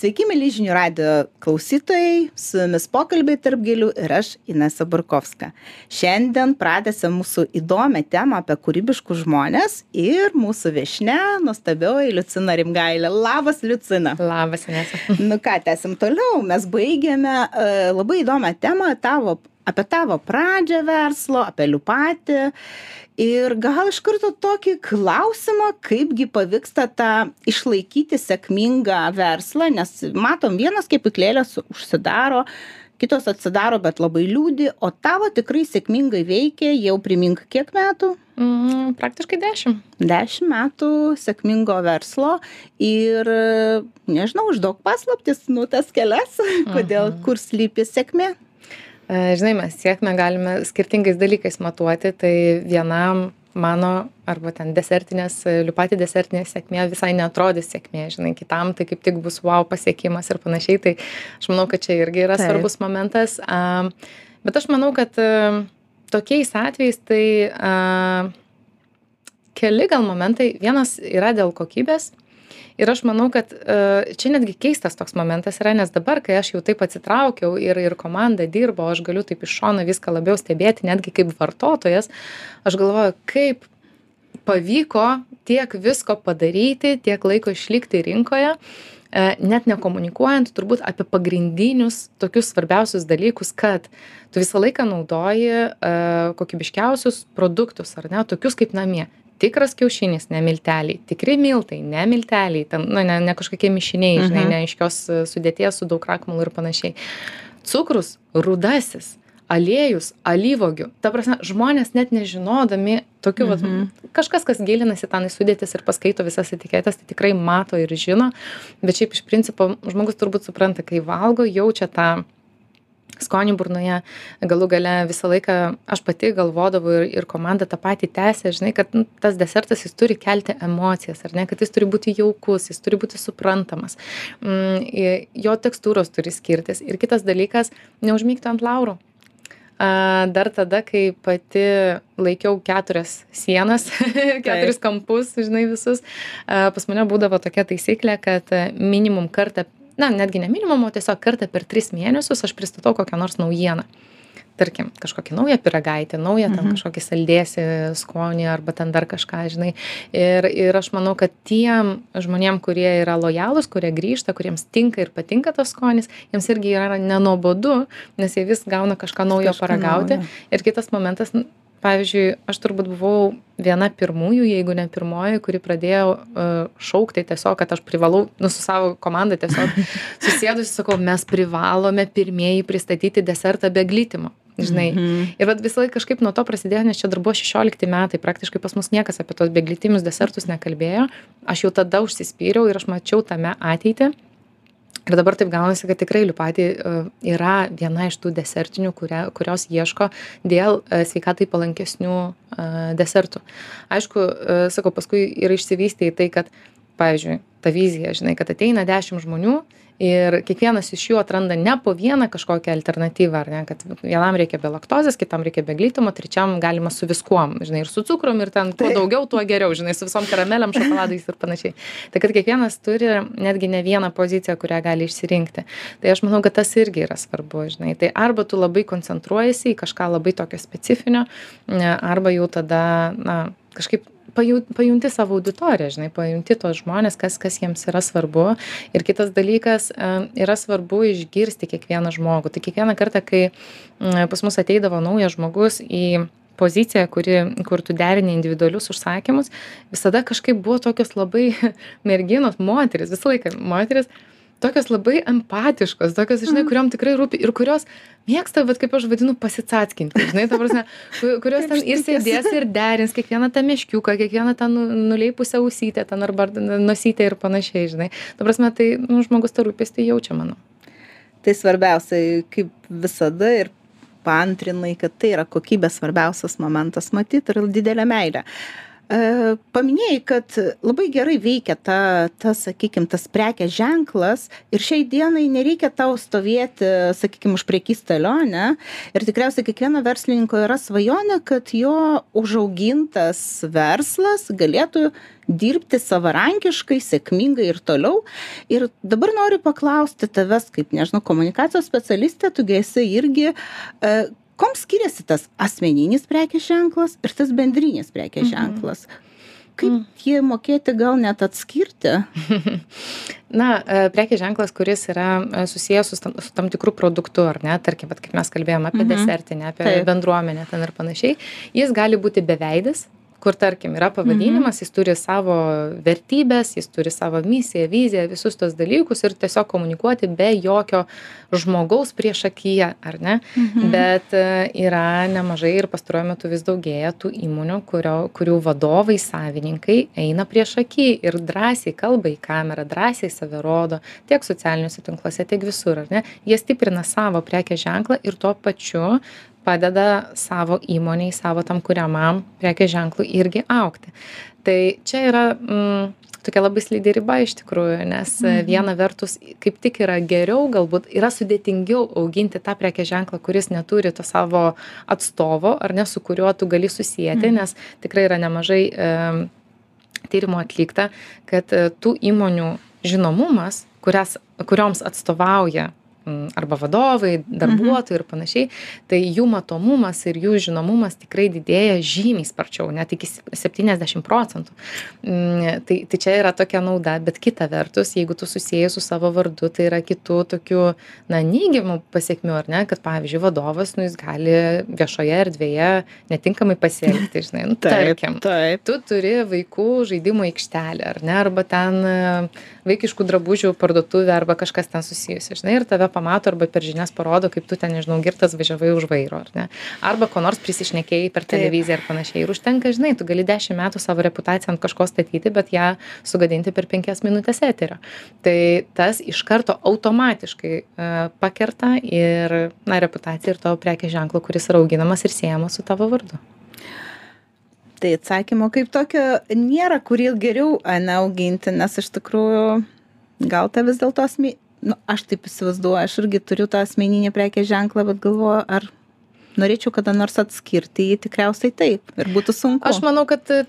Sveiki, mėly žinių radio klausytojai, su jumis pokalbiai tarp gėlių ir aš, Inesa Burkovska. Šiandien pradėsime mūsų įdomią temą apie kūrybiškus žmonės ir mūsų viešne, nuostabioji Liucina Rimgailė. Labas, Liucina. Labas, Inesa. Nu ką, tęsim toliau. Mes baigėme uh, labai įdomią temą tavo, apie tavo pradžią verslo, apie liupatį ir gal iš karto tokį klausimą kaipgi pavyksta tą išlaikyti sėkmingą verslą nes matom vienos kepyklėlės užsidaro kitos atsidaro bet labai liūdi o tavo tikrai sėkmingai veikia jau primink kiek metų Mm, praktiškai dešimt. Dešimt metų sėkmingo verslo ir, nežinau, uždaug paslaptis, nu tas kelias, kodėl, kur slypi sėkmė. E, žinai, mes sėkmę galime skirtingais dalykais matuoti, tai vienam mano arba ten desertinės, liupatį desertinė sėkmė visai netrodys sėkmė, žinai, kitam tai kaip tik bus wow pasiekimas ir panašiai, tai aš manau, kad čia irgi yra Taip. svarbus momentas. Bet aš manau, kad e, tokiais atvejais tai keli gal momentai, vienas yra dėl kokybės, ir aš manau kad e, čia netgi keistas toks momentas yra nes dabar kai aš jau taip atsitraukiau ir ir komanda dirbo aš galiu taip iš šono viską labiau stebėti netgi kaip vartotojas aš galvoju kaip pavyko tiek visko padaryti tiek laiko išlikti rinkoje e, net nekomunikuojant turbūt apie pagrindinius tokius svarbiausius dalykus kad tu visą laiką naudoji e, kokybiškiausius produktus ar ne tokius kaip namie tikras kiaušinis ne milteliai tikri miltai ne milteliai ten nu ne ne kažkokie mišiniai žinai Mhm. neaiškios e, sudėties su daug krakmolų ir panašiai cukrus rudasis aliejus alyvuogių ta prasme žmonės net nežinodami tokių vat Mhm. kažkas kas gilinasi ten į sudėtis ir paskaito visas etiketes tai tikrai mato ir žino bet šiaip iš principo žmogus turbūt supranta kai valgo jaučia tą skonį burnoje galų gale visą laiką aš pati galvodavau ir ir komanda tą patį tęsė žinai kad nu tas desertas jis turi kelti emocijas ar ne kad jis turi būti jaukus jis turi būti suprantamas. Mm, jo tekstūros turi skirtis. Ir kitas dalykas neužmygti ant laurų. Dar tada, kai pati laikiau keturias sienas, keturis kampus, žinai, visus, pas mane būdavo tokia taisyklė, kad minimum kartą, na, netgi ne minimum, o tiesiog kartą per tris mėnesius aš pristatau kokią nors naujieną. Tarkim, kažkokį naują piragaitį, naują ten Mhm. kažkokį saldėsi skonį arba ten dar kažką, žinai. Ir, ir aš manau, kad tiem žmonėm, kurie yra lojalūs, kurie grįžta, kuriems tinka ir patinka tas skonis, jiems irgi yra nenobodu, nes jie vis gauna kažką naujo Kažką paragauti. naujo. Ir kitas momentas, pavyzdžiui, aš turbūt buvau viena pirmųjų, jeigu ne pirmoji, kuri pradėjo uh, šaukti tiesiog, kad aš privalau, nu, su savo komanda tiesiog susėdusi, sakau, mes privalome pirmieji pristatyti desertą be glitimo. Žinai. Mhm. Ir vat visą laiką kažkaip nuo to prasidėjo, nes čia dar buvo 16 metai, praktiškai pas mus niekas apie tos beglitimius desertus nekalbėjo. Aš jau tada užsispyriau ir aš mačiau tame ateitį. Ir dabar taip gaunasi, kad tikrai liupatį uh, yra viena iš tų desertinių, kuria, kurios ieško dėl uh, sveikatai palankesnių uh, desertų. Aišku, sakau, paskui ir išsivystė į tai, kad, pavyzdžiui, ta vizija, žinai, kad ateina dešimt žmonių ir kiekvienas iš jų atranda ne po vieną kažkokią alternatyvą, ar ne, kad vienam reikia be laktozės, kitam reikia be glitimo, trečiam galima su viskuom, žinai, ir su cukrum, ir ten kuo daugiau, tuo geriau, žinai, su visom karameliam, šokoladais ir panašiai. Tai kad kiekvienas turi netgi ne vieną poziciją, kurią gali išsirinkti. Tai aš manau, kad tas irgi yra svarbu, žinai. Tai arba tu labai koncentruojasi į kažką labai tokio specifinio, arba jau tada, na, kažkaip paju- pajunti savo auditoriją, žinai, pajunti tos žmonės, kas, kas jiems yra svarbu. Ir kitas dalykas, e, yra svarbu išgirsti kiekvieną žmogų. Tai kiekvieną kartą, kai pas mus ateidavo naujas žmogus į poziciją, kuri, kur tu derini individualius užsakymus, visada kažkaip buvo tokios labai merginos, moteris, visą laiką moteris, tokios labai empatiškos, tokios, žinai, kuriuom tikrai rūpi ir kurios mėgsta, bet kaip aš vadinu, pasicatkinti, žinai, ta prasme, ku- kurios ten ir sėdės ir derins kiekvieną tą meškiuką, kiekvieną tą nu- nuleipusią ausytę, ten arba nosytę ir panašiai, žinai. Ta prasme, tai nu, žmogus tą rūpestį jaučia, manau. Tai svarbiausia, kaip visada ir paantrinai, kad tai yra kokybės svarbiausias momentas matyti ir didelė meilė. e, paminėjai, kad labai gerai veikia ta, ta sakykime, tas prekės ženklas ir šiai dienai nereikia tau stovėti, sakykime, už priekystalio, ne? Ir tikriausiai kiekvieno verslininko yra svajonė, kad jo užaugintas verslas galėtų dirbti savarankiškai, sėkmingai ir toliau. Ir dabar noriu paklausti tavęs, kaip, nežinau, komunikacijos specialistė, tu esi irgi, kuom skiriasi tas asmeninis prekės ženklas ir tas bendrinis prekės mhm. ženklas? Kaip mm. jie mokėti gal net atskirti? Na, e, prekės ženklas, kuris yra e, susijęs su, su tam tikrų produktu, ar ne, tarkim, kaip mes kalbėjome apie mm -hmm. desertinę, apie Taip. bendruomenę ten ir panašiai, jis gali būti beveidis, kur tarkim yra pavadinimas, mhm. jis turi savo vertybės, jis turi savo misiją, viziją, visus tos dalykus ir tiesiog komunikuoti be jokio žmogaus prieš akiją, ar ne? Mhm. Bet e, yra nemažai ir pastaruoju metu vis daugėja tų įmonių, kurio, kurių vadovai, savininkai eina prieš akį ir drąsiai kalba į kamerą, drąsiai save rodo tiek socialiniuose tinkluose, tiek visur, ar ne? Jie stiprina savo prekės ženklą ir tuo pačiu padeda savo įmonei, savo tam kuriamam prekės ženklui irgi aukti. Tai čia yra mm, tokia labai slidi riba iš tikrųjų, nes mhm. viena vertus kaip tik yra geriau, galbūt yra sudėtingiau auginti tą prekės ženklą, kuris neturi to savo atstovo ar ne, su kuriuo tu gali susijęti, mhm. nes tikrai yra nemažai e, tyrimų atlikta, kad e, tų įmonių žinomumas, kurias, kurioms atstovauja arba vadovai, darbuotojai ir panašiai, tai jų matomumas ir jų žinomumas tikrai didėja žymiai sparčiau, net iki 70 procentų. Mm, tai, tai čia yra tokia nauda, bet kita vertus, jeigu tu susijęs su savo vardu, tai yra kitų tokių, na, neigiamų pasiekmių, ar ne, kad pavyzdžiui, vadovas, nu, jis gali viešoje erdvėje netinkamai pasielgti, žinai, nu, tarkim. Taip, taip. Tu turi vaikų žaidimų aikštelę, ar ne, arba ten vaikiškų drabužių parduotuvę, arba kažkas ten susijusi, žinai, ir tave pamato arba per žinias parodo, kaip tu ten, nežinau, girtas važiavai už vairo, ar ne? Arba ko nors prisišnekėjai per televiziją ir panašiai. Ir užtenka, žinai, tu gali dešimt metų savo reputaciją ant kažko statyti, bet ją sugadinti per penkias minutės eterio. Tai tas iš karto automatiškai uh, pakerta ir, na, reputaciją ir tavo prekės ženklą, kuris yra auginamas ir siejamas su tavo vardu. Tai atsakymo kaip tokio nėra, kurį geriau neauginti, nes iš tikrųjų gal ta vis dėlto nu aš taip įsivaizduoju aš irgi turiu tą asmeninį prekės ženklą bet galvoju ar norėčiau kada nors atskirti jį tikriausiai taip ir būtų sunku. Aš manau kad e,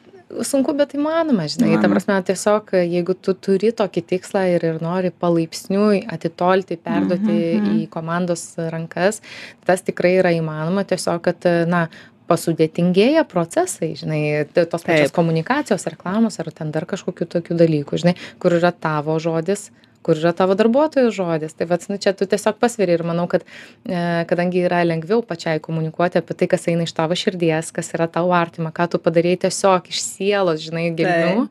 sunku bet įmanoma žinai ta prasme tiesiog jeigu tu turi tokį tikslą ir ir nori palaipsniui atitolti perduoti mhm, mhm. į komandos rankas tas tikrai yra įmanoma tiesiog kad na pasudėtingėja procesai žinai tos pačios komunikacijos reklamos ar ten dar kažkokių tokių dalykų žinai kur yra tavo žodis kur yra tavo darbuotojo žodis. Tai vat nu čia tu tiesiog pasveri ir manau kad e, kadangi yra lengviau pačiai komunikuoti apie tai kas eina iš tavo širdies kas yra tau artima ką tu padarei tiesiog iš sielos žinai gelmių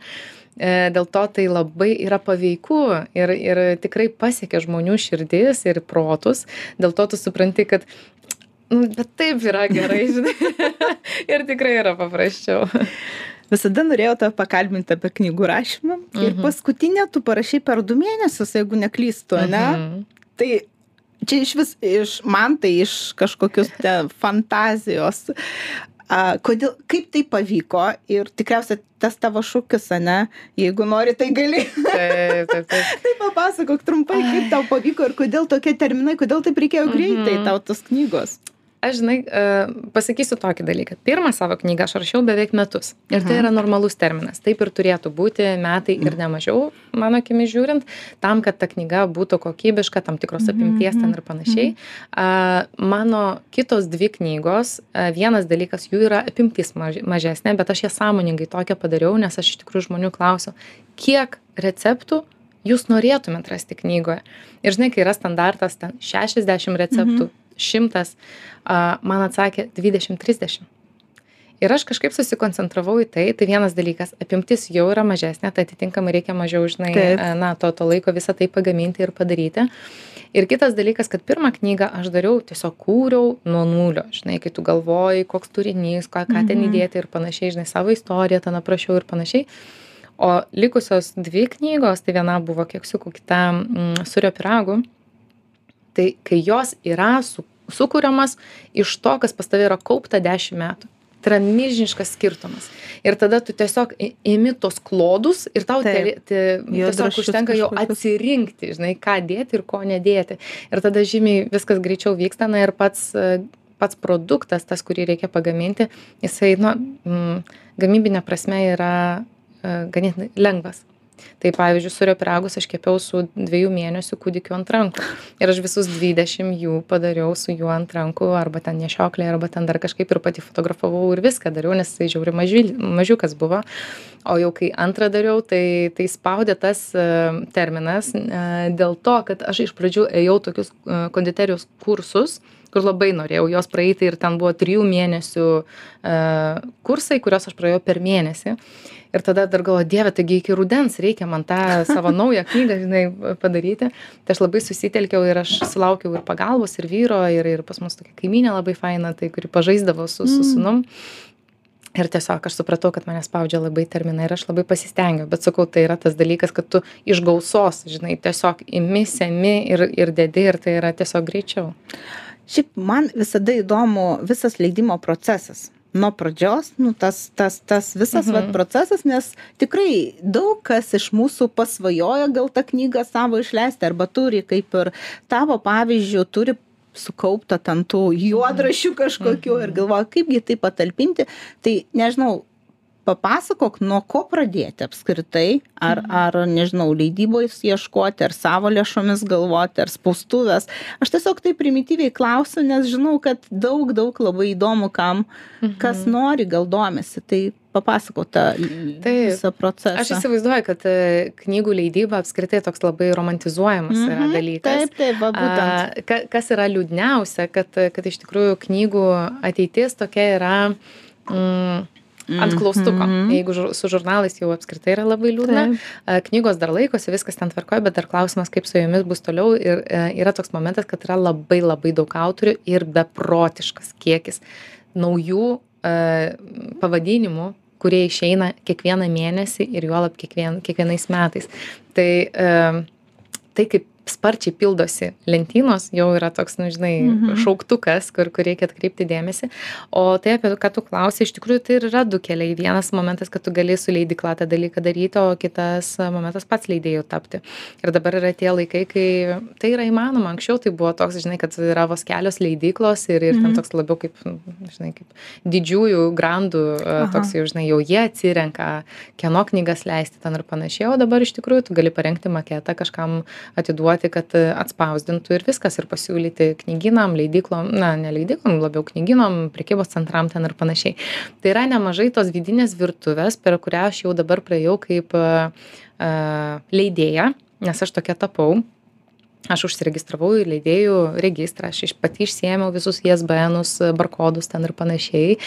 e, dėl to tai labai yra paveiku ir ir tikrai pasiekia žmonių širdis ir protus. Dėl to tu supranti kad nu bet taip yra gerai žinai ir tikrai yra paprasčiau visada norėjau tave pakalbinti apie knygų rašymą. Mhm. Ir paskutinę tu parašai per du mėnesius, jeigu neklystu, ne? Mhm. Tai čia iš vis, iš, man tai iš kažkokios fantazijos. A, kodėl, kaip tai pavyko ir tikriausiai tas tavo šūkis, ne, jeigu nori, tai gali. Taip, taip, taip. tai papasakok trumpai, kaip tau pavyko ir kodėl tokie terminai, kodėl taip reikėjo greitai mhm. tau tos knygos aš žinai e, pasakysiu tokį dalyką. Pirmą savo knygą aš rašiau beveik metus. Ir tai yra normalus terminas. Taip ir turėtų būti metai ir ne mažiau mano akimis žiūrint tam kad ta knyga būtų kokybiška tam tikros mhm, apimties ten ir mhm, panašiai. mhm. mano kitos dvi knygos vienas dalykas jų yra apimtis maž mažesnė bet aš jas sąmoningai tokią padariau nes aš iš tikrųjų žmonių klausiu kiek receptų jūs norėtumėt rasti knygoje? Ir žinai kai yra standartas ten šešiasdešim receptų šimtas man atsakė dvidešim trisdešim ir aš kažkaip susikoncentravau į tai tai vienas dalykas apimtis jau yra mažesnė tai atitinkamai reikia mažiau žinai na to to laiko visa tai pagaminti ir padaryti. Ir kitas dalykas kad pirmą knygą aš dariau tiesiog kūriau nuo nulio žinai kai tu galvoji koks turinys ką ką ten mhm. įdėti ir panašiai žinai savo istoriją ten aprašiau ir panašiai. O likusios dvi knygos tai viena buvo keksiukų kita mm, sūrio pyragų tai kai jos yra su sukuriamas iš to kas pas tave yra kaupta dešim metų. Tai yra milžiniškas skirtumas. Ir tada tu tiesiog imi tuos klodus ir tau teri ti tiesiog užtenka jau atsirinkti žinai ką dėti ir ko nedėti. Ir tada žymiai viskas greičiau vyksta. Na ir pats e, pats produktas tas kurį reikia pagaminti jisai na mm, gamybine prasme yra e, ganėtinai lengvas tai pavyzdžiui sūrio pyragus aš kepiau su dviejų mėnesių kūdikiu ant rankų. Ir aš visus dvidešim jų padariau su juo ant rankų arba ten nešioklėj arba ten dar kažkaip ir pati fotografavau ir viską dariau nes jisai žiauriai mažyl mažiukas buvo. O jau kai antrą dariau tai tai spaudė tas e, terminas e, dėl to kad aš iš pradžių ėjau tokius e, konditerijos kursus kur labai norėjau juos praeiti ir ten buvo trijų mėnesių kursai kuriuos aš praėjau per mėnesį ir tada dar galvoju dieve taigi iki rudens reikia man tą savo naują knygą žinai padaryti. Tai aš labai susitelkiau ir aš sulaukiau ir pagalbos ir vyro ir ir pas mus tokia kaimynė labai faina tai kuri pažaisdavo su su sūnum. Ir tiesiog aš supratau kad mane spaudžia labai terminai ir aš labai pasistengiau bet sakau tai yra tas dalykas kad tu iš gausos žinai tiesiog imi semi ir ir dedi ir tai yra tiesiog greičiau. Šiaip man visada įdomu visas leidimo procesas. Nuo pradžios, nu, tas, tas, tas visas mhm. vat, procesas, nes tikrai daug kas iš mūsų pasvajoja gal tą knygą savo išleisti arba turi, kaip ir tavo pavyzdžių, turi sukaupta ten tų juodrašių kažkokių ir galvoja, kaipgi tai patalpinti. Tai nežinau, papasakok, nuo ko pradėti apskritai, ar, ar nežinau, leidybos ieškoti, ar savo lėšomis galvoti, ar spaustuvės. Aš tiesiog tai primityviai klausiu, nes žinau, kad daug, daug labai įdomu, kam, kas nori, gal domisi. Tai papasakok tą Taip. visą procesą. aš įsivaizduoju kad e, knygų leidyba apskritai toks labai romantizuojamas yra Mhm, dalykas Taip, taip, va, būtent. A, ka, kas yra liūdniausia, kad, kad iš tikrųjų knygų ateitis tokia yra mm, ant klaustuko. Mhm. Jeigu žur, su žurnalais jau apskritai yra labai liūdna, Taip. Knygos dar laikosi, viskas ten tvarkoja, bet dar klausimas, kaip su jomis bus toliau. Ir e, yra toks momentas, kad yra labai labai daug autorių ir beprotiškas kiekis naujų e, pavadinimų kurie išeina kiekvieną mėnesį ir juolab kiekvien, kiekvienais metais. Tai, e, tai kaip sparčiai pildosi lentynos, jau yra toks, nu, žinai, Mhm. šauktukas, kur, kur reikia atkreipti dėmesį. O tai apie ką tu klausai, iš tikrųjų tai yra du keliai. Vienas momentas, kad tu gali su leidikla tą dalyką daryti, o kitas momentas pats leidėjų tapti. Ir dabar yra tie laikai, kai tai yra įmanoma. Anksčiau tai buvo toks, žinai, kad yra vos kelios leidyklos ir, ir ten Mhm. toks labiau kaip, žinai, kaip didžiųjų grandų, e, Aha. toks jau, žinai, jau jie atsirenka, kieno knygas leisti ten ir panašiai. O dabar iš tikrųjų tu gali parengti maketą, kažkam atiduoti, kad e, atspausdintų ir viskas ir pasiūlyti knygynam, leidyklom, na, ne leidyklom, labiau knygynom, prekybos centram ten ir panašiai. Tai yra nemažai tos vidinės virtuvės, per kurią aš jau dabar praėjau kaip uh, leidėja, nes aš tokia tapau aš užsiregistravau į leidėjų registrą, aš iš pati išsiėmiau visus ISBNus, barkodus ten ir panašiai.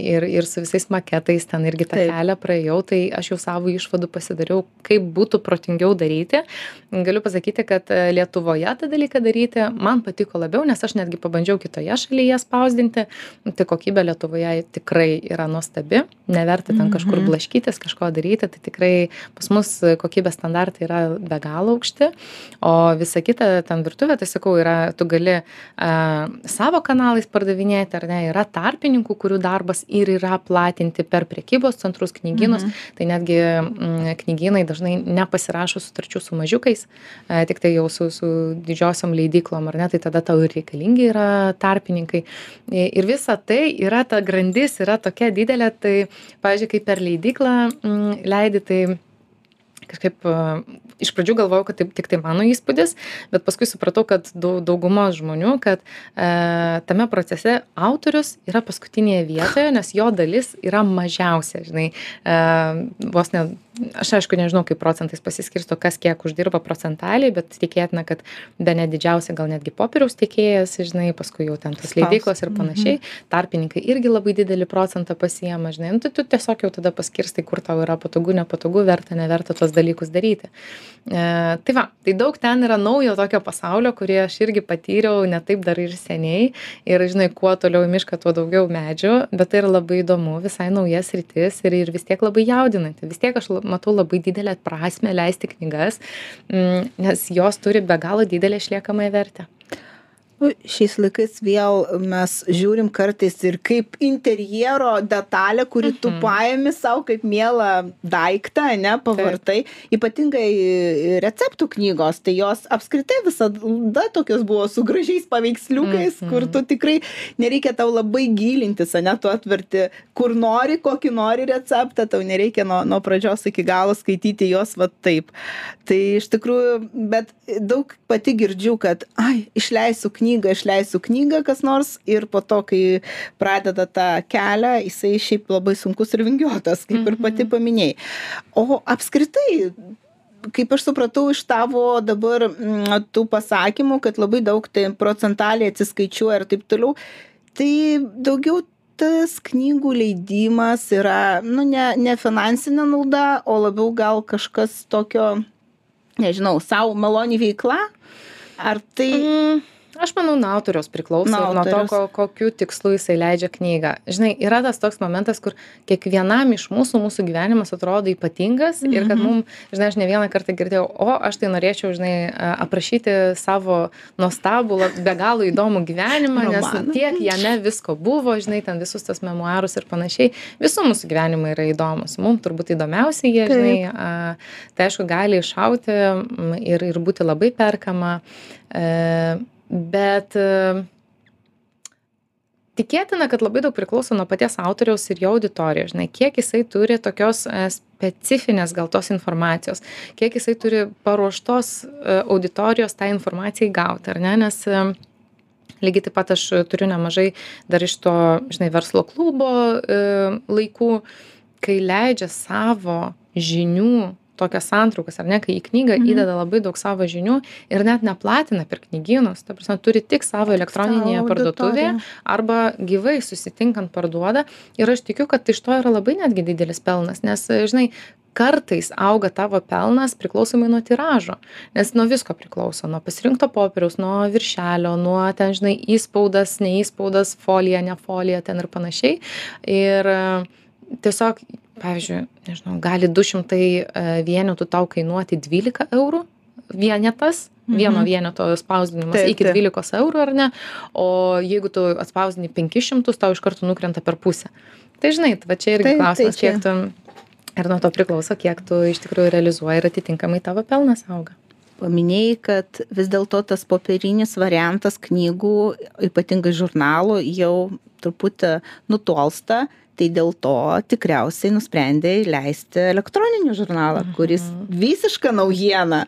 Ir, ir su visais maketais ten irgi tą Taip. kelią praėjau, tai aš jau savo išvadų pasidariau, kaip būtų protingiau daryti. Galiu pasakyti, kad e, Lietuvoje tą dalyką daryti man patiko labiau, nes aš netgi pabandžiau kitoje šalyje spausdinti. Tai kokybė Lietuvoje tikrai yra nuostabi, neverta ten kažkur Mhm. blaškytis, kažko daryti, tai tikrai pas mus kokybės standartai yra be galo aukšti. O visa kita ten virtuvė, tai sakau, yra, tu gali a, savo kanalais pardavinėti, ar ne, yra tarpininkų, kurių darbas ir yra platinti per prekybos centrus, knygynus, Mhm. tai netgi mm, knygynai dažnai nepasirašo sutarčių su mažiukais, a, tik tai jau su, su didžiosiom leidyklom, ar ne, tai tada tau ir reikalingi yra tarpininkai. Ir visa tai yra ta grandis, yra tokia didelė, tai, pavyzdžiui, kai per leidyklą mm, leidi, tai kažkaip iš pradžių galvojau, kad tai tik tai mano įspūdis, bet paskui supratau, kad daug, daugumos žmonių, kad e, tame procese autorius yra paskutinėje vietoje, nes jo dalis yra mažiausia, žinai, e, vos ne, aš aišku nežinau, kaip procentais pasiskirsto, kas kiek uždirba procentaliai, bet tikėtina, kad be ne didžiausia gal netgi popieriaus tiekėjas, žinai, paskui jau ten tos leidyklos ir panašiai, tarpininkai irgi labai didelį procentą pasiema, žinai, nu, tai tu tiesiog jau tada paskirstai, kur tau yra patogu, nepatogu, verta, neverta tuos dalykus daryti. E, tai va, tai daug ten yra naujo tokio pasaulio, kurį aš irgi patyriau ne taip dar ir seniai. Ir, žinai, kuo toliau į mišką, tuo daugiau medžių, bet tai yra labai įdomu, visai naujas rytis ir, ir vis tiek labai jaudinanti. Vis tiek aš matau labai didelę prasme leisti knygas, mm, nes jos turi be galo didelę išliekamąją vertę. Šiais laikais vėl mes žiūrim kartais ir kaip interjero detalė, kuri tu Mhm. paėmi savo kaip mielą daiktą, ne, pavartai. Ypatingai receptų knygos, tai jos apskritai visada tokios buvo su gražiais paveiksliukais, kur Mhm. tu tikrai nereikia tau labai gilintis, ne, tu atverti, kur nori, kokį nori receptą, tau nereikia nuo, nuo pradžios iki galo skaityti juos va taip. Tai iš tikrųjų, bet daug pati girdžiu, kad, ai, išleisiu knygą, išleisiu knygą kas nors ir po to, kai pradeda tą kelią, jisai šiaip labai sunkus ir vingiuotas, kaip ir pati paminėjai. O apskritai, kaip aš supratau iš tavo dabar mm, tų pasakymų, kad labai daug tai procentaliai atsiskaičiuoja ir taip toliau, tai daugiau tas knygų leidimas yra, nu, ne, ne finansinė nauda, o labiau gal kažkas tokio, nežinau, savo maloni veikla? Ar tai... Mm, manau, nuo autoriaus priklauso, Nuo nuo, to, ko, kokiu tikslu jisai leidžia knygą. Žinai, yra tas toks momentas, kur kiekvienam iš mūsų, mūsų gyvenimas atrodo ypatingas ir kad Mhm. mums, žinai, aš ne vieną kartą girdėjau, o aš tai norėčiau, žinai, aprašyti savo nuostabų, be galo įdomų gyvenimą, nes Romaną. tiek jame visko buvo, žinai, ten visus tas memoarus ir panašiai. Visų mūsų gyvenimai yra įdomus. Mums turbūt įdomiausi jie, Taip. žinai, a, tai aišku, gali iššauti mm, ir, ir būti labai perkama. E, bet e, tikėtina, kad labai daug priklauso nuo paties autoriaus ir jo auditorijos, žinai, kiek jisai turi tokios e, specifinės gal tos informacijos, kiek jisai turi paruoštos e, auditorijos tą informaciją gauti, ar ne, nes lygiai taip pat aš turiu nemažai dar iš to, žinai, verslo klubo laikų, kai leidžia savo žinių tokias santraukas, ar ne, kai į knygą Mhm. įdeda labai daug savo žinių ir net neplatina per knygynus, ta prasme, turi tik savo elektroninėje parduotuvėje arba gyvai susitinkant parduoda ir aš tikiu, kad iš to yra labai netgi didelis pelnas, nes, žinai, kartais auga tavo pelnas priklausomai nuo tiražo, nes nuo visko priklauso, nuo pasirinkto popieriaus, nuo viršelio, nuo ten, žinai, įspaudas, neįspaudas, folija, ne folija, ten ir panašiai. Ir tiesiog, pavyzdžiui, nežinau, gali 200 e, vienetų tau kainuoti 12 eurų vienetas, vieno Mhm. vieneto spausdinimas iki. 12 eurų ar ne, o jeigu tu atspausdini 500, tau iš karto nukrenta per pusę. Tai žinai, va čia irgi tai klausimas, kiek tu ir nuo to priklauso, kiek tu iš tikrųjų realizuoji ir atitinkamai tavo pelnas auga. Paminėjai, kad vis dėlto tas popierinis variantas knygų, ypatingai žurnalų, jau truputį nutolsta, tai dėl to tikriausiai nusprendė leisti elektroninį žurnalą, kuris visiška naujiena,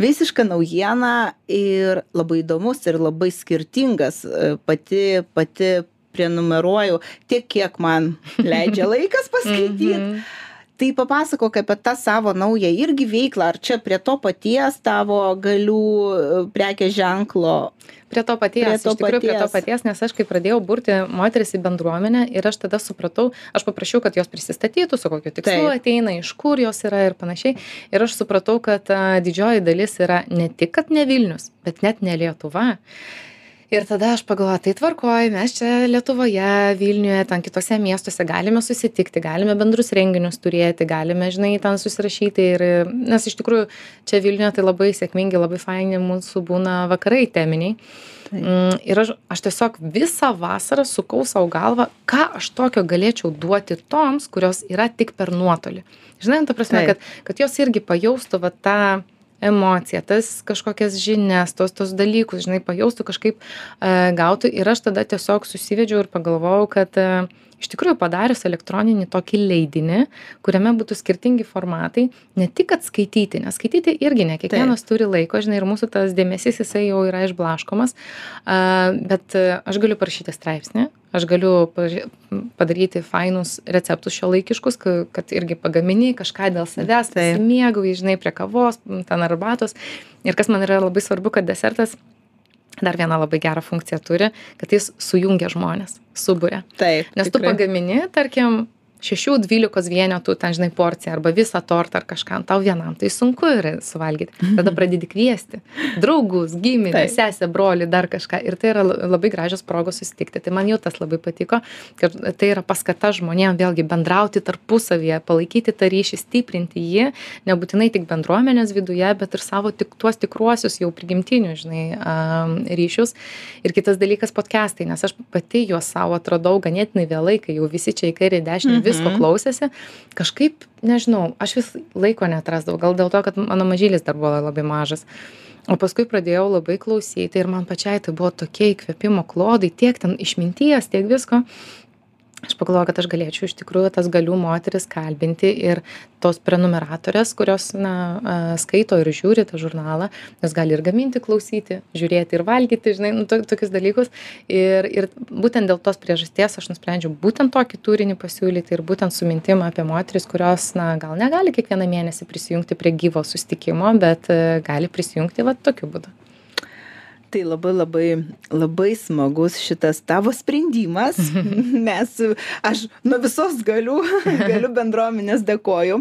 visiška naujiena ir labai įdomus ir labai skirtingas. E, Pati, pati prenumeruoju tiek, kiek man leidžia laikas paskaityti. Tai papasakok apie tą savo naują irgi veiklą, ar čia prie to paties tavo galių e, prekės ženklo. Prie to paties, Prie to iš tikrųjų prie to paties. paties, nes aš kai pradėjau burti moteris į bendruomenę ir aš tada supratau, aš paprašiau, kad jos prisistatytų, su kokiu tikslu Taip. ateina, iš kur jos yra ir panašiai. Ir aš supratau, kad a, didžioji dalis yra ne tik, kad ne Vilnius, bet net ne Lietuva. Ir tada aš pagalvoju, tai tvarkoj, mes čia Lietuvoje, Vilniuje, ten kitose miestuose galime susitikti, galime bendrus renginius turėti, galime, žinai, ten susirašyti. Ir, nes iš tikrųjų čia Vilniuje tai labai sėkmingi, labai faini mūsų būna vakarai teminiai. Mm, Ir aš, aš tiesiog visą vasarą sukau savo galvą, ką aš tokio galėčiau duoti toms, kurios yra tik per nuotolį. Žinai, ta prasme, Taip. kad, kad jos irgi pajaustų va tą emociją, tas kažkokias žinias, tos, tos dalykus, žinai, pajaustų kažkaip e, gautų. Ir aš tada tiesiog susivedžiau ir pagalvojau, kad e, iš tikrųjų padarius elektroninį tokį leidinį, kuriame būtų skirtingi formatai, ne tik kad skaityti, nes skaityti irgi ne kiekvienas Taip. turi laiko, žinai, ir mūsų tas dėmesys jisai jau yra išblaškomas, a, bet e, aš galiu parašyti straipsnį, aš galiu paži- padaryti fainus receptus šio laikiškus, kad irgi pagamini kažką dėl savęs, Taip. mėgau, žinai, prie kavos, ten arbatos. Ir kas man yra labai svarbu, kad desertas dar vieną labai gerą funkciją turi, kad jis sujungia žmonės, suburia. Taip. Nes tu pagamini, tarkim, šešių dvylikos vienetų ten žinai porciją arba visą tortą ar kažką tau vienam tai sunku yra suvalgyt tada pradedi kviesti draugus gimines sesę brolį dar kažką. Ir tai yra labai gražios progos susitikti. Tai man jau tas labai patiko kad tai yra paskata žmonėm vėlgi bendrauti tarpusavyje palaikyti tą ryšį stiprinti jį nebūtinai tik bendruomenės viduje bet ir savo tik tuos tikruosius jau prigimtinius žinai a ryšius. Ir kitas dalykas podkestai nes aš pati juos sau atradau ganėtinai vėlai kai jau visi čia į kairę į dešinę visko Mhm. klausėsi kažkaip nežinau aš vis laiko neatrasdavau gal dėl to kad mano mažylis dar buvo labai mažas o paskui pradėjau labai klausyti ir man pačiai tai buvo tokie įkvėpimo klodai tiek ten išminties tiek visko aš pagalvojau kad aš galėčiau iš tikrųjų tas galių moteris kalbinti ir tos prenumeratorės kurios na skaito ir žiūri tą žurnalą jos gali ir gaminti klausyti žiūrėti ir valgyti žinai nu to tokius dalykus. Ir ir būtent dėl tos priežasties aš nusprendžiau būtent tokį turinį pasiūlyti ir būtent su mintim apie moteris kurios na gal negali kiekvieną mėnesį prisijungti prie gyvo susitikimo bet e, gali prisijungti vat tokiu būdu Tai labai labai labai smagus šitas tavo sprendimas, nes aš nuo visos galių, galių bendruomenės dėkoju.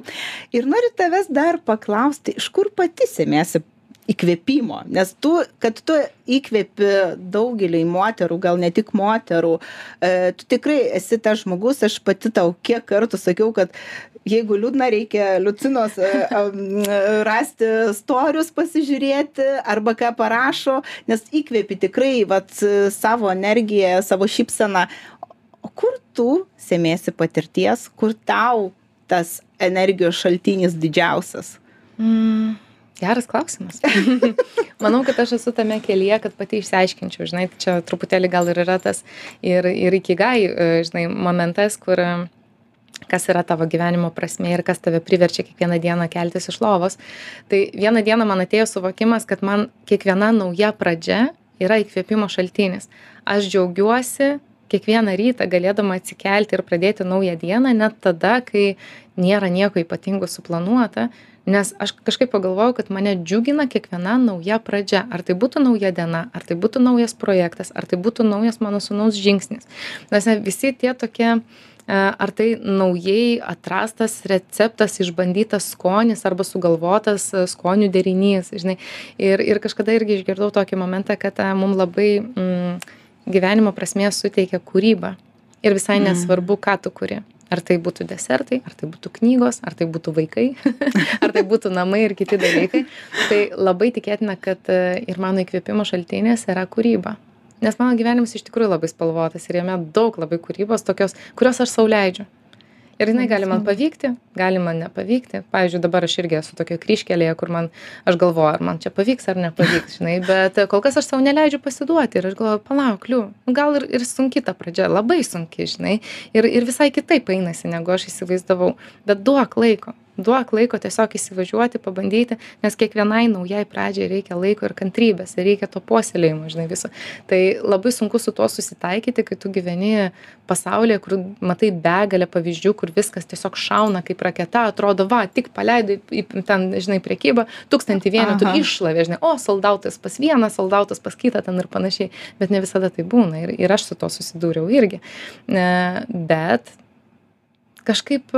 Ir noriu tavęs dar paklausti, iš kur pati semėsi įkvėpimo, nes tu, kad tu įkvėpi daugelį moterų, gal ne tik moterų, e, tu tikrai esi tas žmogus, aš pati tau kiek kartų sakiau, kad jeigu liūdna, reikia Lucinos e, am, rasti storius pasižiūrėti arba ką parašo, nes įkvėpi tikrai vat, savo energiją, savo šypseną. O kur tu semėsi patirties, kur tau tas energijos šaltinis didžiausias? Mm, geras klausimas. Manau, kad aš esu tame kelyje, kad pati išsiaiškinčiau, žinai, čia truputėlį gal ir yra tas ir, ir ikigai, e, žinai, momentas, kur e, kas yra tavo gyvenimo prasme ir kas tave priverčia kiekvieną dieną keltis iš lovos. Tai vieną dieną man atėjo suvokimas, kad man kiekviena nauja pradžia yra įkvėpimo šaltinis. Aš džiaugiuosi kiekvieną rytą galėdama atsikelti ir pradėti naują dieną, net tada, kai nėra nieko ypatingo suplanuota, nes aš kažkaip pagalvojau, kad mane džiugina kiekviena nauja pradžia. Ar tai būtų nauja diena, ar tai būtų naujas projektas, ar tai būtų naujas mano sunaus žingsnis. Nes ne, visi tie tokie ar tai naujai atrastas receptas, išbandytas skonis arba sugalvotas skonių derinys, žinai. Ir, ir kažkada irgi išgirdau tokį momentą, kad mums labai mm, gyvenimo prasmės suteikia kūryba. Ir visai nesvarbu, ką tu kuri. Ar tai būtų desertai, ar tai būtų knygos, ar tai būtų vaikai, ar tai būtų namai ir kiti dalykai. Tai labai tikėtina, kad ir mano įkvėpimo šaltinis yra kūryba nes mano gyvenimas iš tikrųjų labai spalvotas ir jame daug labai kūrybos tokios kurios aš sau leidžiu ir jinai gali man pavykti gali man nepavykti. Pavyzdžiui dabar aš irgi esu tokioj kryžkelėje kur man aš galvoju ar man čia pavyks ar nepavyks žinai bet kol kas aš sau neleidžiu pasiduoti ir aš galvoju palauk liu nu gal ir ir sunki ta pradžia labai sunki žinai ir ir visai kitaip einasi negu aš įsivaizdavau. Bet duok laiko duok laiko tiesiog įsivažiuoti pabandyti nes kiekvienai naujai pradžiai reikia laiko ir kantrybės ir reikia to puoselėjimo žinai viso. Tai labai sunku su tuo susitaikyti kai tu gyveni pasaulyje kur matai begalę pavyzdžių kur viskas tiesiog šauna kaip raketa atrodo va tik paleidai į ten žinai prekybą tūkstantį vienetų iššlavė žinai o soldautas pas vieną soldautas pas kitą ten ir panašiai. Bet ne visada tai būna ir ir aš su tuo susidūriau irgi. E, bet kažkaip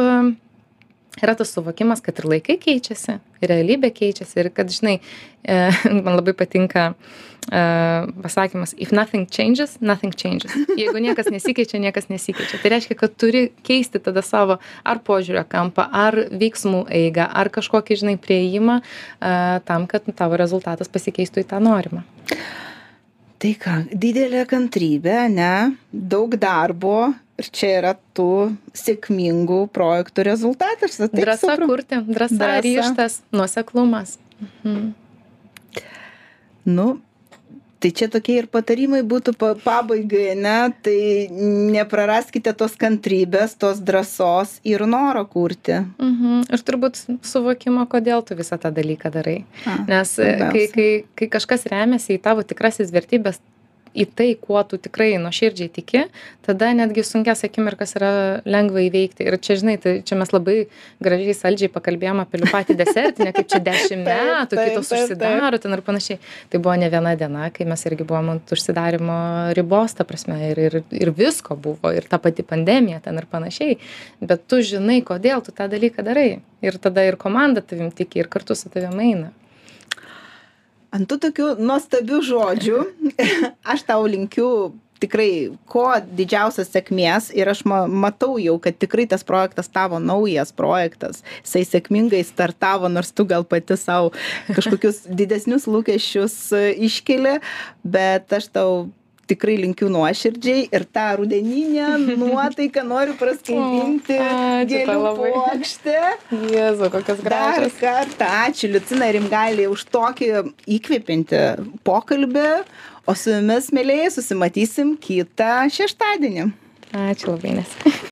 yra tas suvokimas, kad ir laikai keičiasi, ir realybė keičiasi, ir kad, žinai, e, man labai patinka e, pasakymas, if nothing changes, nothing changes. Jeigu niekas nesikeičia, niekas nesikeičia. Tai reiškia, kad turi keisti tada savo ar požiūrio kampą, ar veiksmų eigą, ar kažkokį, žinai, prieimą e, tam, kad tavo rezultatas pasikeistų į tą norimą. Tai ką, didelė kantrybė, ne, daug darbo ir čia yra tų sėkmingų projektų rezultatas. aš taip Drąsa suprantu. kurti, drąsa, Drąsa. ryštas, nuoseklumas. Mhm. Nu, tai čia tokie ir patarimai būtų pa pabaigai, ne, tai nepraraskite tos kantrybės, tos drąsos ir noro kurti. Mhm. Ir turbūt suvokimo, kodėl tu visą tą dalyką darai. A, Nes e, kai, kai, kai kažkas remiasi į tavo tikrasis vertybės, į tai kuo tu tikrai nuoširdžiai tiki tada netgi sunkias akimirkas yra lengva įveikti. Ir čia žinai tai čia mes labai gražiai saldžiai pakalbėjom apie patį desertinę kaip čia dešim metų kai tos užsidaro ten ir panašiai. Tai buvo ne viena diena kai mes irgi buvom ant užsidarymo ribos ta prasme ir ir ir visko buvo ir ta pati pandemija ten ir panašiai. Bet tu žinai kodėl tu tą dalyką darai. Ir tada ir komanda tavim tiki ir kartu su tavim eina ant tų tokių nuostabių žodžių. Aš tau linkiu tikrai kuo didžiausios sėkmės ir aš ma matau jau kad tikrai tas projektas tavo naujas projektas jisai sėkmingai startavo nors tu gal pati sau kažkokius didesnius lūkesčius iškeli bet aš tau tikrai linkiu nuoširdžiai ir tą rudeninę nuotaiką noriu praskaidinti gėlių puokšte. Jėzu, kokias gražias. Dar kartą ačiū Liucina Rimgalį už tokį įkvėpinti pokalbį, o su jumis, mėlyje, susimatysim kitą šeštadienį. Ačiū labai, nes.